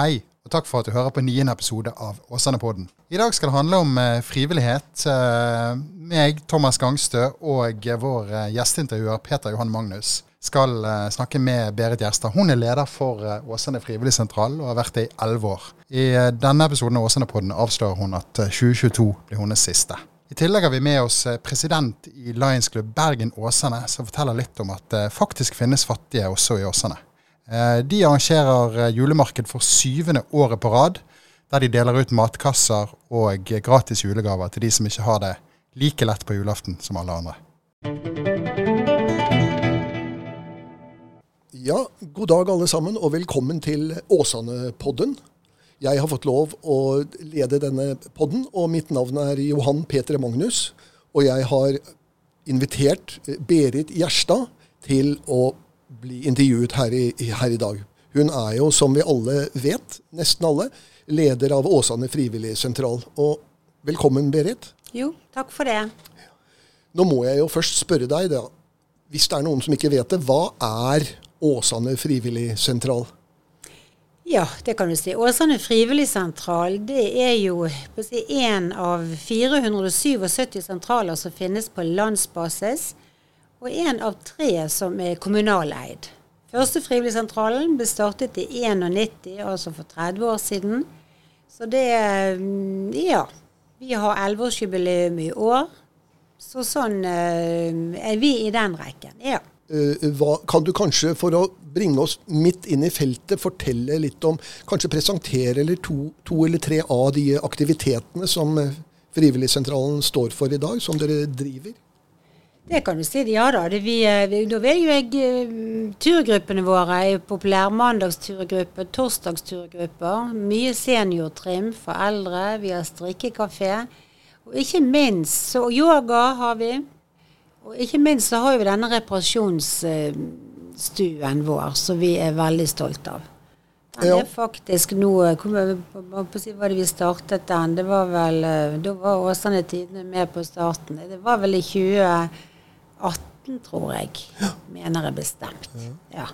Hei, og takk for at du hører på niende episode av Åsane-podden. I dag skal det handle om eh, frivillighet. Eh, meg, Thomas Gangstø og eh, vår eh, gjesteintervjuer Peter Johan Magnus skal eh, snakke med Berit Gjerstad. Hun er leder for Åsane frivilligsentral og har vært det i elleve år. I denne episoden av Åsane-podden avslører hun at eh, 2022 blir hennes siste. I tillegg har vi med oss president i Lions Club Bergen Åsane, som forteller litt om at det faktisk finnes fattige også i Åsane. Eh, De arrangerer eh, julemarked for syvende året på rad, der de deler ut matkasser og eh, gratis julegaver til de som ikke har det like lett på julaften som alle andre. Ja, god dag alle sammen, og velkommen til Åsane-podden. Jeg har fått lov å lede denne podden, og mitt navn er Johan Peter Magnus. Og jeg har invitert Berit Gjerstad til å bli intervjuet her i, her i dag. Hun er jo, som vi alle vet, nesten alle, leder av Åsane frivilligsentral. Og velkommen, Berit. Jo, takk for det. Nå må jeg jo først spørre deg, da. Hvis det er noen som ikke vet det, hva er Åsane frivilligsentral? Ja, det kan du si. Åsane frivilligsentral det er jo én si, en av 477 sentraler som finnes på landsbasis, og en av tre som er kommunaleid. Første frivilligsentralen ble startet i 91, altså for 30 år siden. Så det mm, Ja. Vi har 11-årsjubileum i år. Så sånn eh, er vi i den rekken. Ja. Eh, hva, kan du kanskje, for å bringe oss midt inn i feltet, fortelle litt om Kanskje presentere eller to, to eller tre av de aktivitetene som eh, Frivilligsentralen står for i dag, som dere driver? Det kan du si. Ja da. Det vi, eh, vi, da vil jo jeg eh, Turgruppene våre er jo populære. Mandagsturgrupper, torsdagsturgrupper. Mye seniortrim for eldre. Vi har strikkekafé. Og ikke minst så yoga har vi. Og ikke minst så har vi denne reparasjonsstuen vår, som vi er veldig stolt av. Den Ja. er faktisk nå på, på, si, Hva det vi startet den? Det var vel eh, Da var Åsane Tidende med på starten. Det var vel i 2018, tror jeg. Mener jeg bestemt. Ja.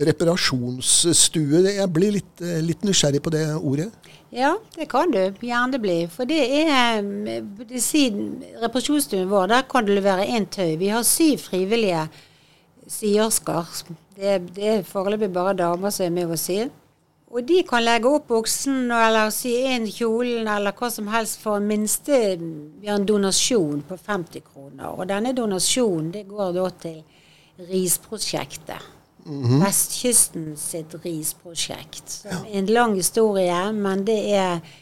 Reparasjonsstue. Jeg blir litt, eh, litt nysgjerrig på det ordet. Ja, det kan du gjerne bli. For det er eh, siden reparasjonsstuen vår, der kan du levere én tøy. Vi har syv frivillige syersker. Det, det er foreløpig bare damer som er med og syr. Og de kan legge opp buksen eller sy inn kjolen eller hva som helst for minste har en donasjon på 50 kroner. Og denne donasjonen det går da til risprosjektet. Vestkysten sitt risprosjekt. Som er en lang historie, men det er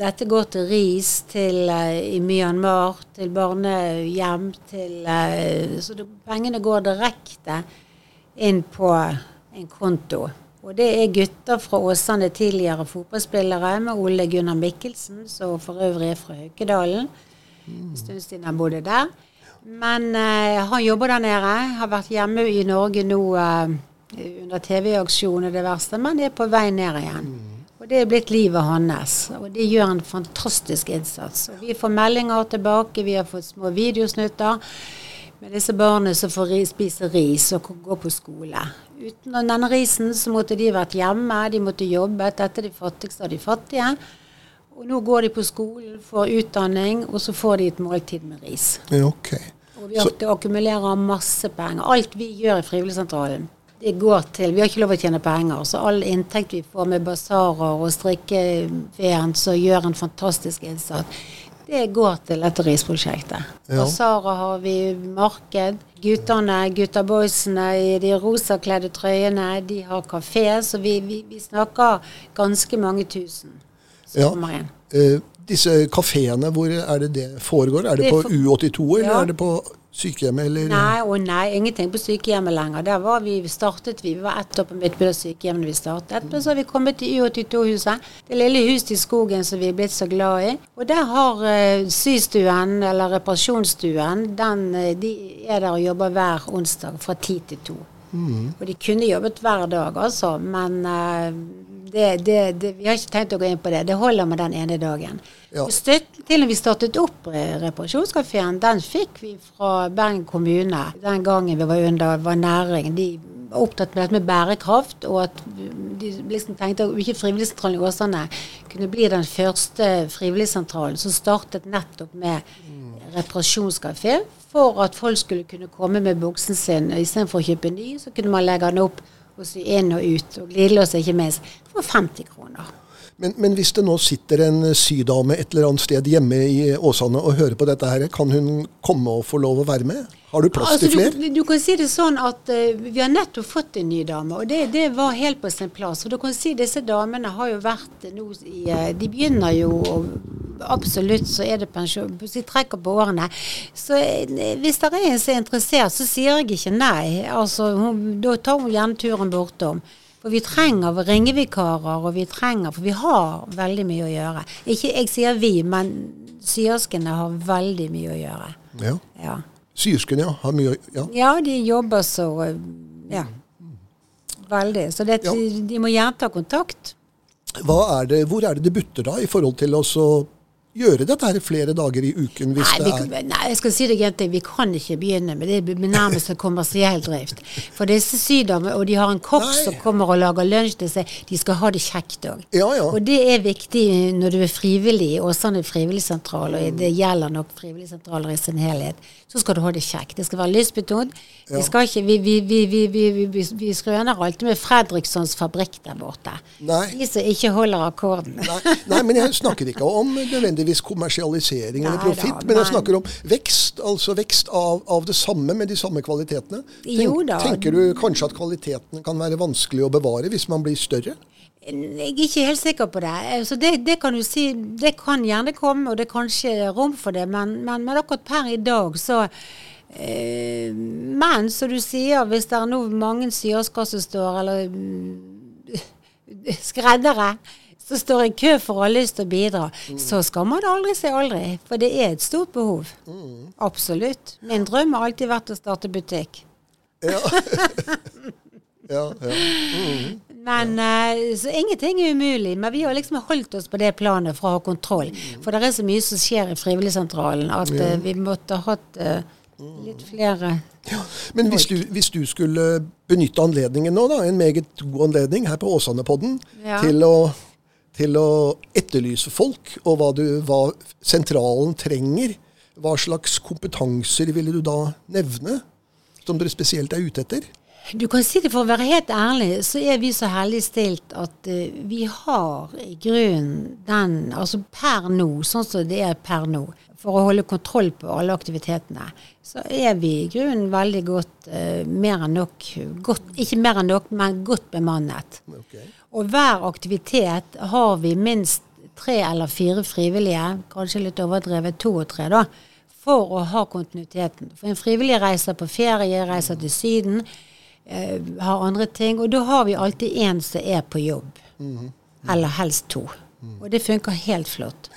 Dette går til ris til, uh, i Myanmar, til barnehjem, til uh, Så det, pengene går direkte inn på en konto. Og det er gutter fra Åsane, tidligere fotballspillere, med Ole Gunnar Mikkelsen, som for øvrig er fra Haukedalen. En stund siden han bodde der. Men eh, han jobber der nede. Har vært hjemme i Norge nå eh, under TV-aksjonen og det verste, men er på vei ned igjen. Og det er blitt livet hans. Og det gjør en fantastisk innsats. Og vi får meldinger tilbake, vi har fått små videosnutter med disse barna som får spise ris og kan gå på skole. Uten denne risen så måtte de vært hjemme, de måtte jobbe. Dette er de fattigste av de fattige. Og nå går de på skolen, får utdanning, og så får de et måltid med ris. Ja, Ok. Og vi har, akkumulerer masse penger. Alt vi gjør i Frivilligsentralen, det går til Vi har ikke lov å tjene penger, så all inntekt vi får med basarer og strikkefeen som gjør en fantastisk innsats, det går til dette risprosjektet. Ja. Sara har vi marked. Guttene, gutta boysene i de rosakledde trøyene, de har kafé, så vi, vi, vi snakker ganske mange tusen som Ja. kommer inn. Eh, disse kafeene, hvor er det det foregår? Er det, Det er på U82, eller Ja. er det på sykehjemmet, eller? Nei og nei, ingenting på sykehjemmet lenger. Der var vi, startet vi, vi var ett år på Midtbyen sykehjem da vi startet. Men så har vi kommet til U82-huset, det lille huset i skogen som vi er blitt så glad i. Og der har uh, systuen, eller reparasjonsstuen, den, eh, de er der og jobber hver onsdag fra ti til to. Og de kunne jobbet hver dag, altså, men eh, det, det, det, vi har ikke tenkt å gå inn på det. Det holder med den ene dagen. Ja. Støtten til når vi startet opp eh, reparasjonskafeen, den fikk vi fra Bergen kommune den gangen vi var under var næring. De var opptatt med dette med bærekraft, og at de liksom tenkte at ikke Frivilligsentralen i Åsane kunne bli den første frivilligsentralen som startet nettopp med reparasjonskafé, for at folk skulle kunne komme med buksen sin. Istedenfor å kjøpe ny, så kunne man legge den opp og sy inn og ut. Og glidelås ikke minst. For 50 kroner. Men, men, hvis det nå sitter en sydame et eller annet sted hjemme i Åsane og hører på dette her, kan hun komme og få lov å være med? Har du plass altså, til flere? Du, du, kan si det sånn at uh, vi har nettopp fått en ny dame, og det, det, var helt på sin plass. For du kan si disse damene har jo vært nå i uh, De begynner jo og Absolutt så er det pensjon. De trekker på årene. Så uh, hvis det er en som er interessert, så sier jeg ikke nei. Altså, hun, Da tar hun gjerne turen bortom. For vi trenger ringevikarer, og vi trenger For vi har veldig mye å gjøre. Ikke jeg sier vi, men syerskene har veldig mye å gjøre. Ja. ja. Syerskene, ja. Har mye å ja. ja, de jobber så Ja. Veldig. Så det, ja. de må gjerne ta kontakt. Er det, hvor er det det butter da, i forhold til å gjøre dette her flere dager i uken hvis nei, det er Nei, jeg skal si deg en. Vi kan ikke begynne med det med nærmest kommersiell drift. For disse sydamene, og de har en kokk som kommer og lager lunsj til seg, de skal ha det kjekt òg. Ja, ja. Og det er viktig når du er frivillig i Åsane frivilligsentral, og det gjelder nok frivilligsentraler i sin helhet. Så skal du ha det kjekt. Det skal være lystbetont. Ja. Vi, vi, vi, vi, vi, skrøner alltid med Fredrikssons fabrikk der borte. Nei. De som ikke holder akkorden. Nei, nei, men jeg snakker ikke om nødvendigvis kommersialisering eller profitt, men jeg snakker om vekst. Altså vekst av, av, det samme med de samme kvalitetene. Tenk, jo da. Tenker du kanskje at kvalitetene kan være vanskelig å bevare hvis man blir større? Jeg er ikke helt sikker på det. Altså det, det, kan du si, det kan gjerne komme, og det er kanskje rom for det, men, men, men akkurat per i dag så eh, Men som du sier, hvis det er nå mange syersker som står, eller mm, skreddere som står i kø for å ha lyst til å bidra, mm. så skal man aldri si aldri. For det er et stort behov. Mm. Absolutt. Min drøm har alltid vært å starte butikk. Ja. ja, ja. Mm. Men ja. Så ingenting er umulig. Men vi har liksom holdt oss på det planet for å ha kontroll. For det er så mye som skjer i Frivilligsentralen at uh, vi måtte ha hatt uh, litt flere ja, Men hvis du, hvis du, skulle benytte anledningen nå, da, en meget god anledning her på Åsanepodden, ja. til, til, å etterlyse folk, og hva, du, hva sentralen trenger, hva slags kompetanser ville du da nevne? Som dere spesielt er ute etter? Du kan si det For å være helt ærlig, så er vi så heldig stilt at uh, vi har i grunnen den Altså per nå, sånn som det er per nå, for å holde kontroll på alle aktivitetene, så er vi i grunnen veldig godt uh, mer enn nok godt, Ikke mer enn nok, men godt bemannet. Okay. Og hver aktivitet har vi minst tre eller fire frivillige, kanskje litt overdrevet to og tre, da, for å ha kontinuiteten. For en frivillig reiser på ferie, reiser til Syden eh, har andre ting. Og da har vi alltid én som er på jobb. Mm -hmm. Eller helst to. Mm. Og det funker helt flott.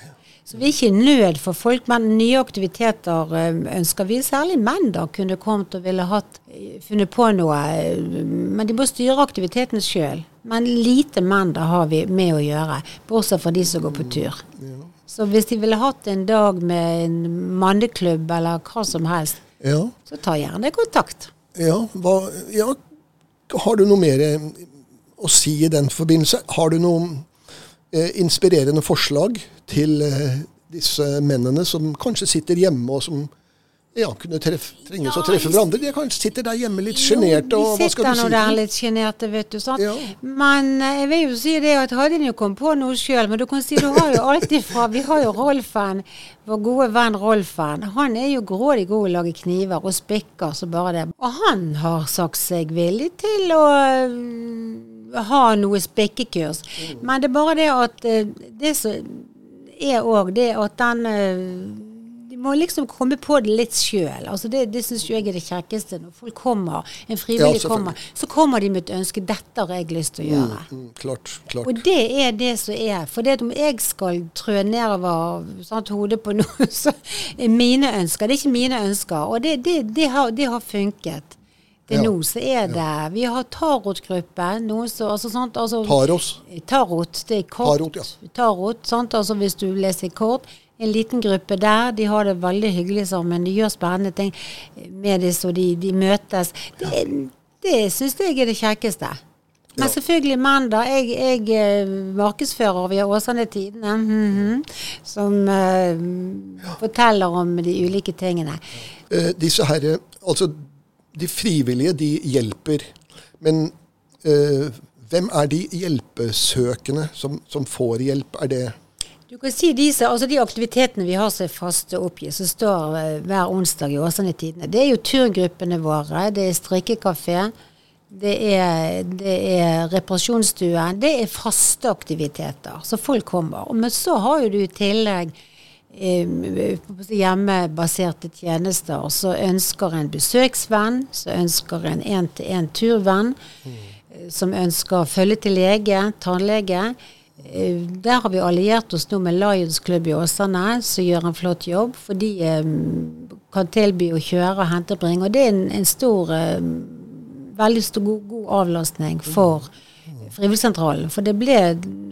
Så vi er ikke i nød for folk, men nye aktiviteter eh, ønsker vi. Særlig menn da kunne kommet og ville hatt, eh, funnet på noe. Eh, men de må styre aktiviteten sjøl. Men lite menn det har vi med å gjøre, bortsett fra de som går på tur. Så hvis de ville hatt en dag med en manneklubb eller hva som helst, ja. så ta gjerne kontakt. Ja, hva, ja, har du noe mer eh, å si i den forbindelse? Har du noen eh, inspirerende forslag til eh, disse mennene som kanskje sitter hjemme, og som ja, kunne treff, trenges ja, å treffe hverandre. De kanskje sitter der hjemme litt sjenerte. De sitter nå der litt sjenerte, vet du. sant? Ja. Men eh, jeg vil jo si det at hadde de jo kommet på noe sjøl, men du kan si du har jo alltid fra Vi har jo Rolfen, vår gode venn Rolfen. Han er jo grådig god å lage kniver og spikker så bare det. Og han har sagt seg villig til å uh, ha noe spikkekurs. Mm. Men det er bare det at uh, det som er òg det at den må liksom komme på det litt sjøl. Altså det det syns jeg er det kjekkeste. Når folk kommer, en frivillig ja, kommer, så kommer de med et ønske. 'Dette har jeg lyst til å gjøre'. Mm, mm, klart, klart. Og det er det som er. For det om jeg skal trø nedover sant, hodet på noe, så er mine ønsker. Det er ikke mine ønsker. Og det, det, det har, har, funket. Til ja. nå så er det ja. Vi har tarotgruppe. Noen så, altså, sant, altså, Taros. Tarot. Det er kort. Tarot, ja. Tarot, sant, altså hvis du leser kort en liten gruppe der. De har det veldig hyggelig sammen. De gjør spennende ting med disse, og de, de møtes. Det, det syns jeg er det kjekkeste. Men selvfølgelig mandag. Jeg, jeg eh, markedsfører via Åsane Tidende, mm -hmm, som eh, forteller om de ulike tingene. Uh, disse her, eh, altså De frivillige de hjelper, men uh, hvem er de hjelpesøkende som, som får hjelp? Er det Du kan si disse, altså de aktivitetene vi har som er faste oppgitt, som står eh, hver onsdag i Åsane Tidene, det er jo turgruppene våre. Det er strikkekafé. Det er, det er reparasjonsstuen. Det er faste aktiviteter. Så folk kommer. Men så har jo du i tillegg eh, hjemmebaserte tjenester. Så ønsker en besøksvenn, så ønsker en én-til-én-turvenn. mm. Som ønsker følge til lege, tannlege. Eh, Der har vi alliert oss nå med Lions Club i Åsane, som gjør en flott jobb. For de eh, kan tilby å kjøre og hente og bringe. Og det er en, en stor eh, veldig stor, god, god avlastning for Frivilligsentralen. For det ble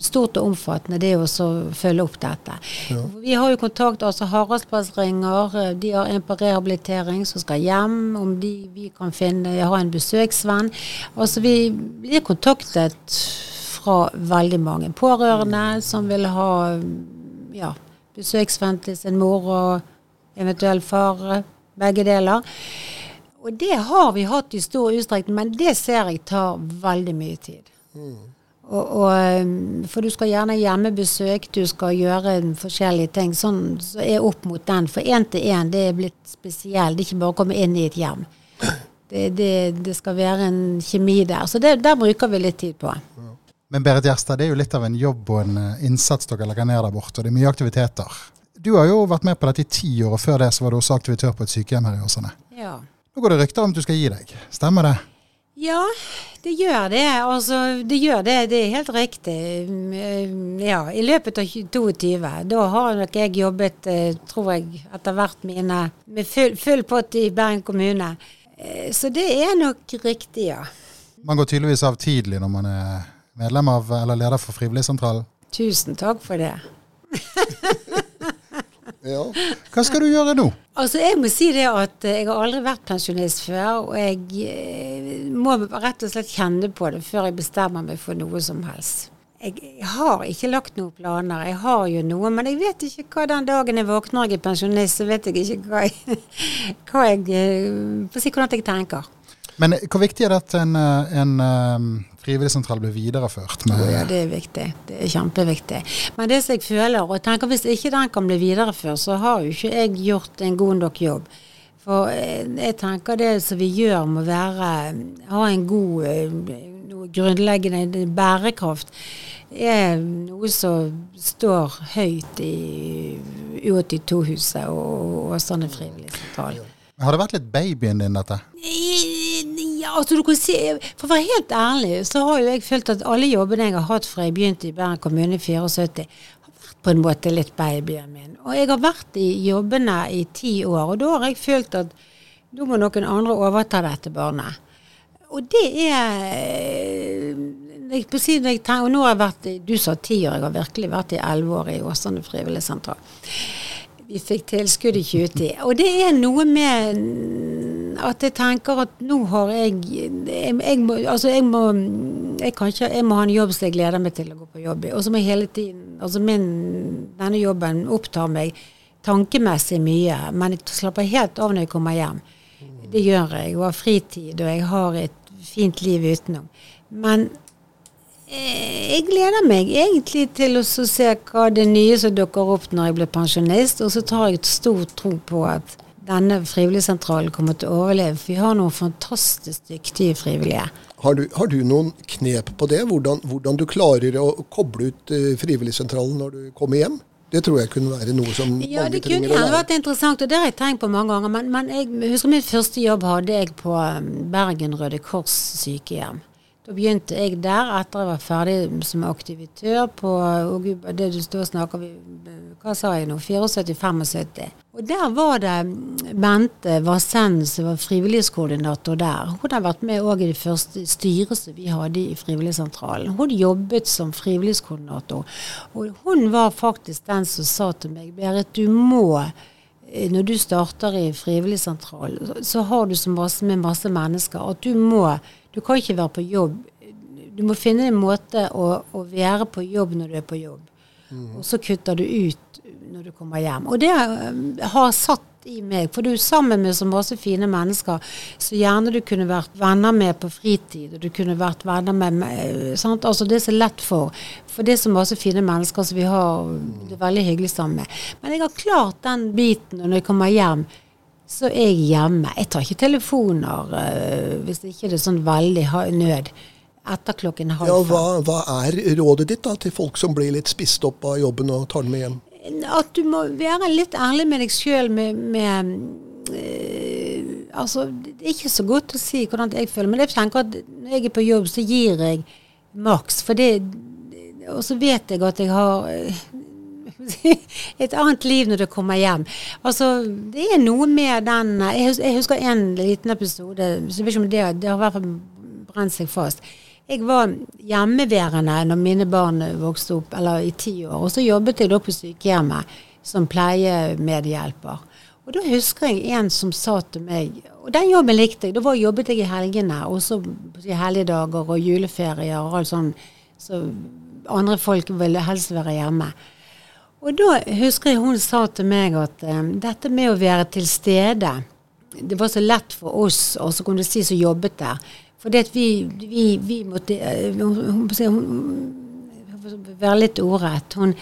stort og omfattende, det å følge opp dette. Vi har jo kontakt, altså Haraldsplass ringer, eh, de har en på rehabilitering som skal hjem, om de vi kan finne, har en besøksvenn. Altså vi blir kontaktet fra veldig mange pårørende som vil ha ja, besøksvenn til sin mor og eventuell far, begge deler. Og det har vi hatt i stor utstrekning, men det ser jeg tar veldig mye tid. Og, og, um, for du skal gjerne hjemmebesøk, du skal gjøre forskjellige ting sånn som er opp mot den. For én til én, det er blitt spesielt. Det er ikke bare å komme inn i et hjem. Det, det, det skal være en kjemi der. Så det, der bruker vi litt tid på. Men Berit Gjerstad, det er jo litt av en jobb og en eh, innsats dere legger ned der borte. og Det er mye aktiviteter. Du har jo vært med på dette i ti år, og før det så var du også aktivitør på et sykehjem her i Åsane. Ja. Nå går det rykter om at du skal gi deg. Stemmer det? Ja, det gjør det. Altså, det gjør det. Det er helt riktig. Mm, Ja, i løpet av 22. Da har nok jeg jobbet, eh, tror jeg, etter hvert mine med full, full pott i Bergen kommune. Eh, Så det er nok riktig, ja. Man går tydeligvis av tidlig når man er medlem av eller leder for Frivilligsentralen. Tusen takk for det. Ja. Hva skal du gjøre nå? Altså, jeg må si det at eh, jeg har aldri vært pensjonist før, og jeg eh, må rett og slett kjenne på det før jeg bestemmer meg for noe som helst. Jeg, har ikke lagt noen planer. Jeg har jo noe, men jeg vet ikke hva den dagen jeg våkner og jeg er pensjonist, så vet jeg ikke hva jeg, hva jeg eh, Få si hvordan jeg tenker. Men hvor viktig er det at en, en eh, frivilligsentral blir videreført? Med, Ja, det er viktig. Det er kjempeviktig. Men det som jeg føler, og tenker hvis ikke den kan bli videreført, så har jo ikke jeg gjort en god nok jobb. For eh, jeg tenker det som vi gjør må være ha en god eh, grunnleggende bærekraft. er noe som står høyt i U82-huset og Åsane frivilligsentral. Har det vært litt babyen din, dette? Ja, altså du kan si, For å være helt ærlig, så har jo jeg følt at alle jobbene jeg har hatt fra jeg begynte i Bergen kommune i 74, har vært på en måte litt babyen min. Og jeg har vært i jobbene i ti år, og da har jeg følt at nå må noen andre overta dette barnet. Og det er jeg, på siden jeg og nå har jeg vært i, Du sa ti år, jeg har virkelig vært i elleve år i Åsane frivilligsentral. Vi fikk tilskudd i 2010. Og det er noe med at jeg tenker at nå har jeg Jeg, jeg må, altså jeg må jeg, ikke, jeg må ha en jobb som jeg gleder meg til å gå på jobb i. Og må jeg hele tiden Altså min, denne jobben opptar meg tankemessig mye, men jeg slapper helt av når jeg kommer hjem. Det gjør jeg. Og har fritid, og jeg har et fint liv utenom. Men jeg gleder meg egentlig til å se hva det nye som dukker opp når jeg blir pensjonist, og så tar jeg et stort tro på at denne frivilligsentralen kommer til å overleve. For vi har noen fantastisk dyktige frivillige. Har, du, har du noen knep på det? Hvordan, hvordan du klarer å koble ut eh, Frivilligsentralen når du kommer hjem? Det tror jeg kunne være noe som Ja, mange det trenger å gjerne kunne vært interessant, og det har jeg tenkt på mange ganger. Men, men jeg husker min første jobb hadde jeg på um, Bergen Røde Kors sykehjem. Da begynte jeg der etter jeg var ferdig som aktivitør på og det du står og snakker vi, Hva sa jeg nå? 74-75. Og der var det Bente Vassen, som var frivillighetskoordinator der. Hun har vært med òg i det første styret som vi hadde i Frivilligsentralen. Hun jobbet som frivillighetskoordinator. Og hun var faktisk den som sa til meg Berit, du må når du starter i frivilligsentral, så har du så masse med masse mennesker at du må Du kan ikke være på jobb du må finne en måte å, å være på jobb når du er på jobb. Og så kutter du ut når du kommer hjem. Og det eh, har satt i meg, for du er sammen med så masse fine mennesker så gjerne du kunne vært venner med på fritid, og du kunne vært venner med sant? Altså Det er så lett for. For det er så masse fine mennesker som vi har det er veldig hyggelig sammen med. Men jeg har klart den biten, og når jeg kommer hjem, så er jeg hjemme. Jeg tar ikke telefoner øh, hvis det ikke er sånn veldig nød etter klokken halv Ja, fem. hva, hva er rådet ditt da til folk som blir litt spist opp av jobben og tar den med hjem? At du må være litt ærlig med deg sjøl med, med øh, Altså, det er ikke så godt å si hvordan jeg føler, men jeg tenker at når jeg er på jobb, så gir jeg maks. For det Og så vet jeg at jeg har eh, et annet liv når det kommer hjem. Altså, det er noe med den Jeg hus- jeg husker en liten episode, så vet ikke om det, det har i hvert fall brent seg fast. Jeg var hjemmeværende når mine barn vokste opp, eller i ti år. Og så jobbet jeg da på sykehjemmet som pleiemedhjelper. Og da husker jeg en som sa til meg Og den jobben likte jeg. Da var, jobbet jeg i helgene, også på helligdager og juleferier og alt sånn. Så andre folk ville helst være hjemme. Og da husker jeg hun sa til meg at eh, dette med å være til stede Det var så lett for oss, og så kunne du si som jobbet der. For det at vi, vi, vi måtte eh, hun, hun, hun, Være litt ordrett. Hun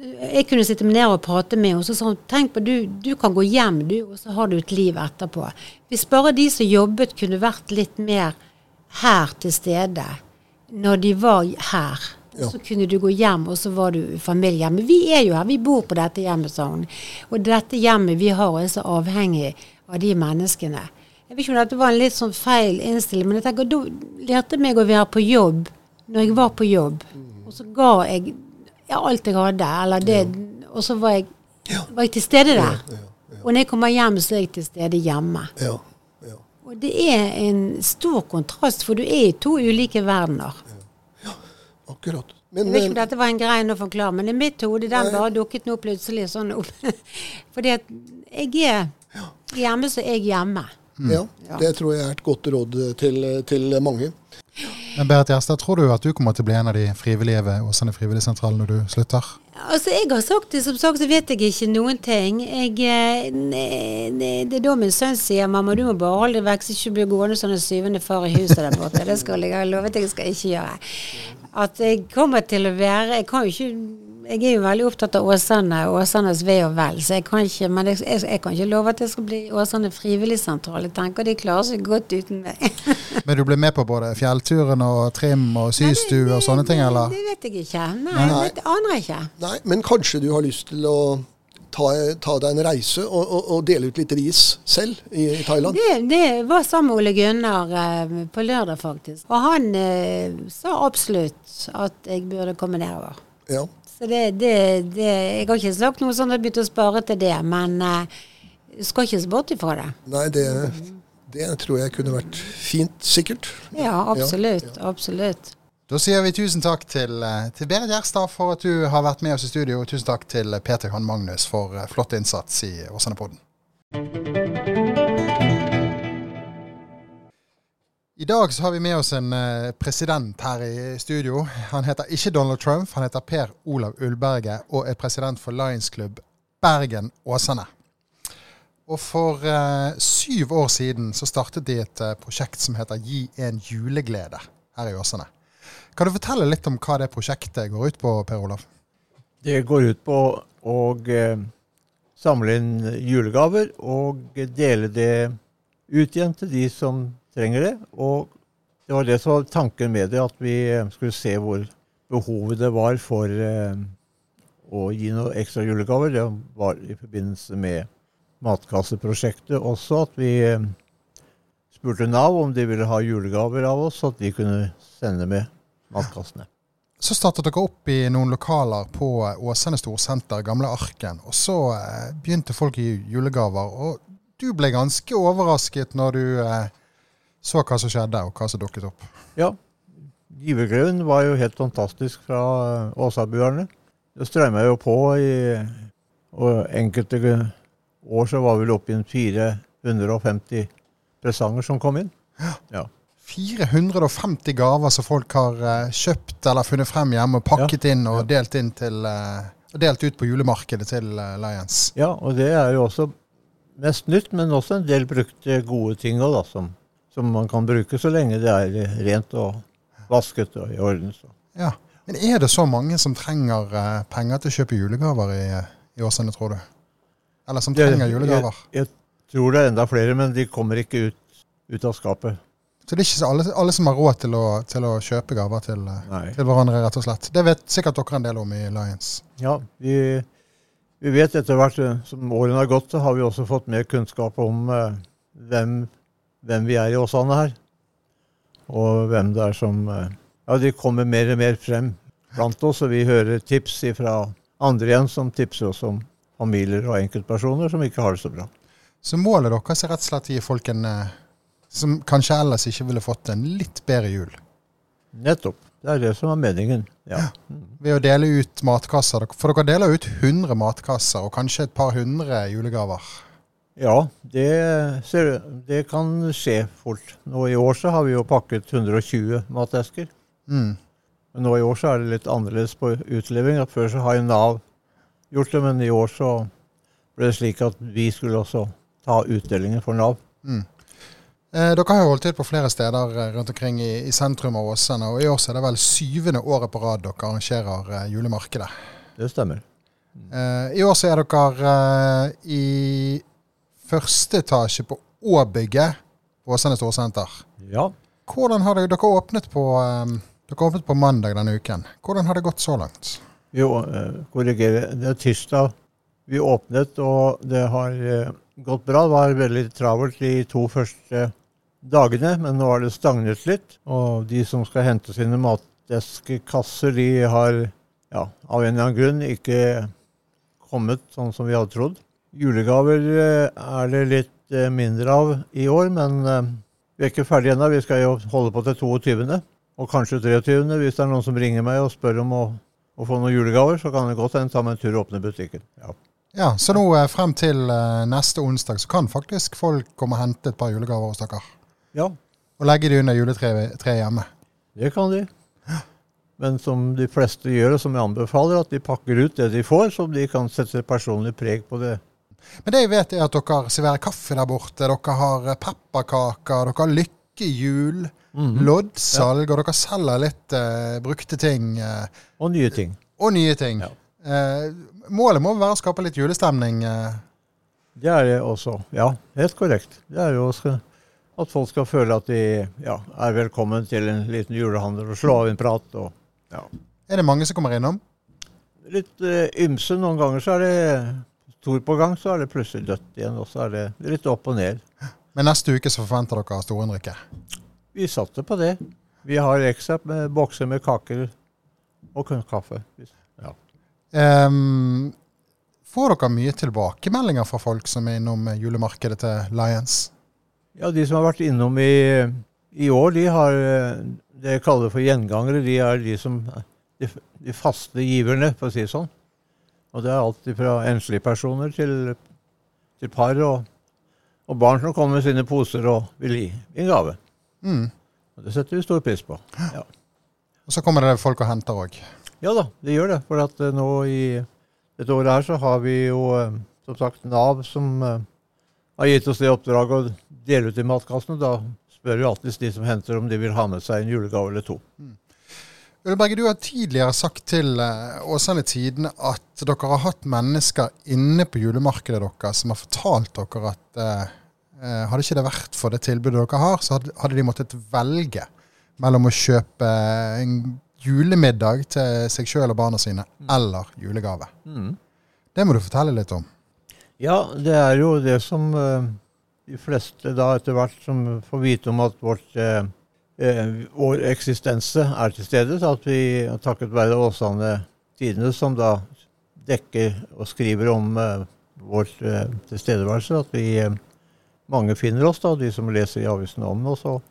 jeg kunne sitte meg ned og prate med henne, og så sa hun tenk på du, du kan gå hjem, du, og så har du et liv etterpå. Hvis bare de som jobbet kunne vært litt mer her til stede når de var her, Ja. så kunne du gå hjem, og så var du familie Men Vi er jo her, vi bor på dette hjemmet, sa hun. Og dette hjemmet vi har, er så avhengig av de menneskene. Jeg vet ikke om dette var en litt sånn feil innstilling, men jeg tenker, da lærte meg å være på jobb når jeg var på jobb. Og så ga jeg ja, alt jeg hadde, eller det, og så var jeg, var jeg til stede der. Og når jeg kommer hjem, så er jeg til stede hjemme. Ja, ja. Og det er en stor kontrast, for du er i to ulike verdener. Ja, Akkurat. Jeg vet ikke om dette var en grei å forklare, men i mitt hode den bare dukket nå plutselig sånn opp. Fordi at jeg er hjemme, så er jeg hjemme. Ja, Ja. det tror jeg er et godt råd til, til mange. Men Berit Gjerstad, tror du at du kommer til å bli en av de frivillige ved Åsane frivilligsentral når du slutter? Altså, jeg har sagt det, som sagt, så vet jeg ikke noen ting. Jeg, eh, ne- ne- det er da min sønn sier 'mamma, du må bare holde deg vekk, så ikke blir gående sånn en syvende far i huset der borte'. Det skal jeg ha lovet jeg skal ikke gjøre. At jeg kommer til å være Jeg kan jo ikke jeg er jo veldig opptatt av Åsane og Åsanes ve og vel, så jeg kan ikke, men jeg, jeg, jeg kan ikke love at det skal bli Åsane frivilligsentral. Jeg tenker de klarer seg godt uten meg. Men du ble med på både fjellturen og trim og systue og sånne ting, eller? Det vet jeg ikke. Nei, Nei. det aner jeg ikke. Nei, men kanskje du har lyst til å ta, ta deg en reise og, og, og dele ut litt ris selv i, i Thailand? Det, det var sammen med Ole Gunnar eh, på lørdag, faktisk. Og han eh, sa absolutt at jeg burde komme nedover. Ja. Så det, det, det Jeg har ikke sagt noe sånn at jeg begynte å spare til det, men uh, skal ikke se bort ifra det. Nei, det, det tror jeg kunne vært fint, sikkert. Ja, absolutt. Absolutt. Da sier vi tusen takk til, eh, til Berit Gjerstad for at du har vært med oss i studio, og tusen takk til Peter Johan Magnus for eh, flott innsats i Åsane-podden. I dag så har vi med oss en eh, president her i studio. Han heter ikke Donald Trump, han heter Per Olav Ullberget og er president for Lions Club Bergen Åsane. Og for eh, syv år siden så startet de et eh, prosjekt som heter Gi en juleglede her i Åsane. Kan du fortelle litt om hva det prosjektet går ut på, Per Olav? Det går ut på å eh, samle inn julegaver og dele det ut igjen til de som trenger det. Og det var det som var tanken med det, at vi eh, skulle se hvor behovet det var for eh, å gi noen ekstra julegaver. Det var i forbindelse med matkasseprosjektet også at vi eh, spurte Nav om de ville ha julegaver av oss, så at de kunne sende med matkassene. Så startet dere opp i noen lokaler på Åsane Storsenter, gamle Arken. Og så begynte folk å gi julegaver. Og du ble ganske overrasket når du så hva som skjedde, og hva som dukket opp. Ja. Givergleden var jo helt fantastisk fra eh, Åsabuerne. Det strømma jo på i Og enkelte år så var vel oppe i 450 presanger som kom inn. Ja. 450 gaver som folk har eh, kjøpt eller funnet frem hjemme og pakket inn og delt, inn til, eh, delt ut på julemarkedet til Lions. Ja, og det er jo også mest nytt, men også en del brukte gode ting også, da, som, som man kan bruke så lenge det er rent og vasket og i orden. Så. Ja. Men er det så mange som trenger eh, penger til å kjøpe julegaver i, i Åsane, tror du? Eller som trenger trenger julegaver? Jeg, jeg tror det er enda flere, men de kommer ikke ut, ut av skapet. Så det er ikke alle, alle som har råd til å, til å kjøpe gaver til, eh, til hverandre, rett og slett. Det vet sikkert dere en del om i Lions. Ja, vi, vi vet etter hvert eh, som årene har gått, så har vi også fått mer kunnskap om eh, hvem, hvem vi er i Åsane her. Og hvem det er som eh, Ja, de kommer mer og mer frem blant oss, og vi hører tips fra andre igjen som tipser oss om familier og enkeltpersoner som ikke har det så bra. Så målet deres er rett og slett å gi folk en eh, som kanskje ellers ikke ville fått en litt bedre jul. Nettopp. Det er det som er meningen. Ja. Ved å dele ut matkasser. For dere deler ut 100 matkasser og kanskje et par hundre julegaver. Ja, det, ser, det kan skje fort. Nå I år så har vi jo pakket 120 matesker. Mm. Men nå i år så er det litt annerledes på utlevering. At før så har jo Nav gjort det, men i år så ble det slik at vi skulle også ta utdelingen for Nav. Mm. Eh, dere har jo holdt til på flere steder eh, rundt omkring i, i sentrum av Åsane, og i år så er det vel syvende året på rad dere arrangerer eh, julemarkedet. Det stemmer. Eh, I år så er dere eh, i første etasje på Å-bygget på Åsane Storsenter. Ja. Hvordan har det, dere åpnet på eh, dere åpnet på mandag denne uken. Hvordan har det gått så langt? Jo, korrigerer. korrigere. Det er tirsdag vi åpnet, og det har eh, gått bra. Det var veldig travelt de to første dagene, men nå har det stagnet litt. Og de som skal hente sine matdeskekasser, de har ja, av en eller annen grunn ikke kommet sånn som vi hadde trodd. Julegaver eh, er det litt eh, mindre av i år, men eh, vi er ikke ferdige ennå. Vi skal jo holde på til 22. Og kanskje 23. Hvis det er noen som ringer meg og spør om å, å få noen julegaver, så kan det godt hende ta meg en tur og åpne butikken. Ja. Ja, Så nå frem til neste onsdag så kan faktisk folk komme og hente et par julegaver hos dere. ja, Og legge de under juletreet hjemme. det kan de. Men som de fleste gjør, og som jeg anbefaler, at de pakker ut det de får, så de kan sette personlig preg på det. Men det jeg vet er at dere serverer kaffe der borte. Dere har pepperkaker, dere har lykkehjul, loddsalg, og dere selger litt uh, brukte ting. Uh, Og nye ting. og nye ting. Ja. Uh, målet må være å skape litt julestemning. Det er det også. Ja, helt korrekt. Det er jo også at folk skal føle at de ja, er velkommen til en liten julehandel og slå av en prat. og ja. Er det mange som kommer innom? Litt ymse. Noen ganger så er det stor på gang, så er det plutselig dødt igjen. Og så er det litt opp og ned. Men neste uke så forventer dere storinnrykket. Vi satser på det. Vi har ekstra med bokser med kaker og kaffe. Ja. Um, får dere mye tilbakemeldinger fra folk som er innom julemarkedet til Lions? ja, de som har vært innom i, i år, de har eh, det jeg kaller for gjengangere. De er de som de, de faste giverne, for å si det sånn. Og det er alt fra enslige personer til, til par og, og barn som kommer med sine poser og vil gi en gave. Mm. Og det setter vi stor pris på. Ja. Og så kommer det folk og henter òg. Ja da, det gjør det. For at eh, nå i dette året her så har vi jo eh, som sagt Nav som eh, har gitt oss det oppdraget å dele ut i matkassene. Da spør jo alltid de som henter om de vil ha med seg en julegave eller to. Ulle du har tidligere sagt til eh, Åsane tiden at dere har hatt mennesker inne på julemarkedet deres som har fortalt dere at eh, eh, hadde ikke det vært for det tilbudet dere har, så hadde, de måttet velge mellom å kjøpe en julemiddag til seg sjøl og barna sine eller julegave. Det må du fortelle litt om. Ja, det er jo det som eh, de fleste da etter hvert som får vite om at vårt eh, vår eksistense er til stede. Så at vi takket være Åsane Tidende, som da dekker og skriver om eh, vår eh, tilstedeværelse, at vi eh, mange finner oss, da, de som leser i avisene om oss. Og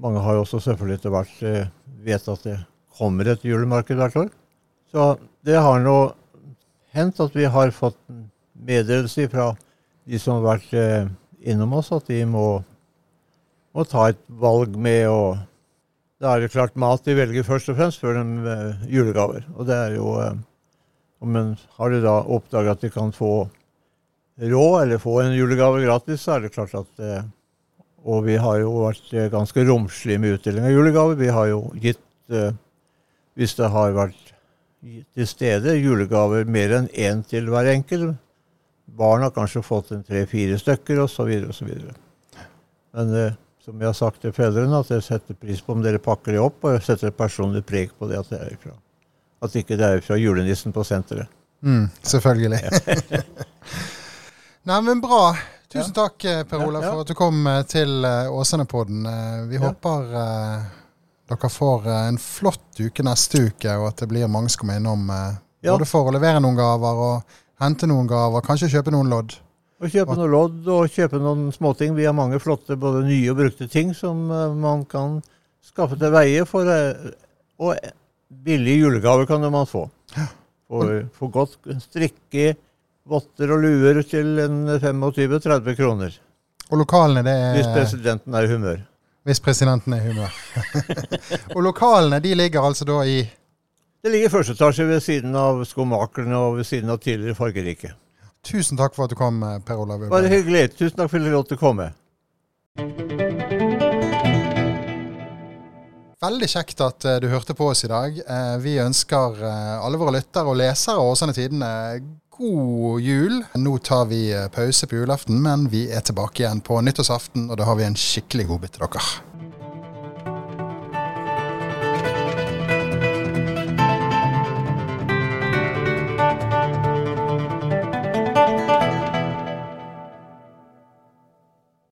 mange har også selvfølgelig etter hvert eh, vet at det kommer et julemarked hvert år. Så det har nå hendt at vi har fått meddelelse fra de som har vært eh, innom oss, at de må må ta et valg med å Da er det klart mat de velger først og fremst, før de uh, julegaver. Og det er jo uh, Men har de da oppdaget at de kan få råd, eller få en julegave gratis, så er det klart at uh, Og vi har jo vært eh, ganske romslige med utdeling av julegaver. Vi har jo gitt, eh, hvis det har vært til stede, julegaver mer enn én til hver enkel. Barn har kanskje fått en tre-fire stykker, osv. osv. Men eh, som jeg har sagt til fedrene, at jeg setter pris på om dere pakker det opp, og jeg setter et personlig preg på det at det er fra, at ikke det er fra julenissen på senteret. Mm, selvfølgelig. Nei, men bra. Tusen takk, eh, Per Ja, Olav, ja. for at du kom eh, til eh, Åsane-podden. Vi Ja. håper uh, dere får en flott uke neste uke, og at det blir mange som kommer innom Uh, Ja. både for å levere noen gaver og hente noen gaver, kanskje kjøpe noen lodd. Og kjøpe noe lodd og kjøpe noen småting. Vi har mange flotte både nye og brukte ting som eh, man kan skaffe til veie for eh, Og billige julegaver kan man få. For, godt strikke votter og luer til 25-30 kroner. Og lokalene, det er Hvis er presidenten er i humør. Hvis presidenten er i humør. og lokalene, de ligger altså da i Det ligger i første etasje ved siden av Skomakerne og ved siden av tidligere Fargerike. Tusen takk for at du kom, eh, Per Olav. Bare hyggelig. Tusen takk for at du lot komme. Veldig kjekt at eh, du hørte på oss i dag. Eh, vi ønsker alle våre lyttere og lesere og Åsane Tidene god jul. Nå tar vi pause på julaften, men vi er tilbake igjen på nyttårsaften, og da har vi en skikkelig godbit til dere.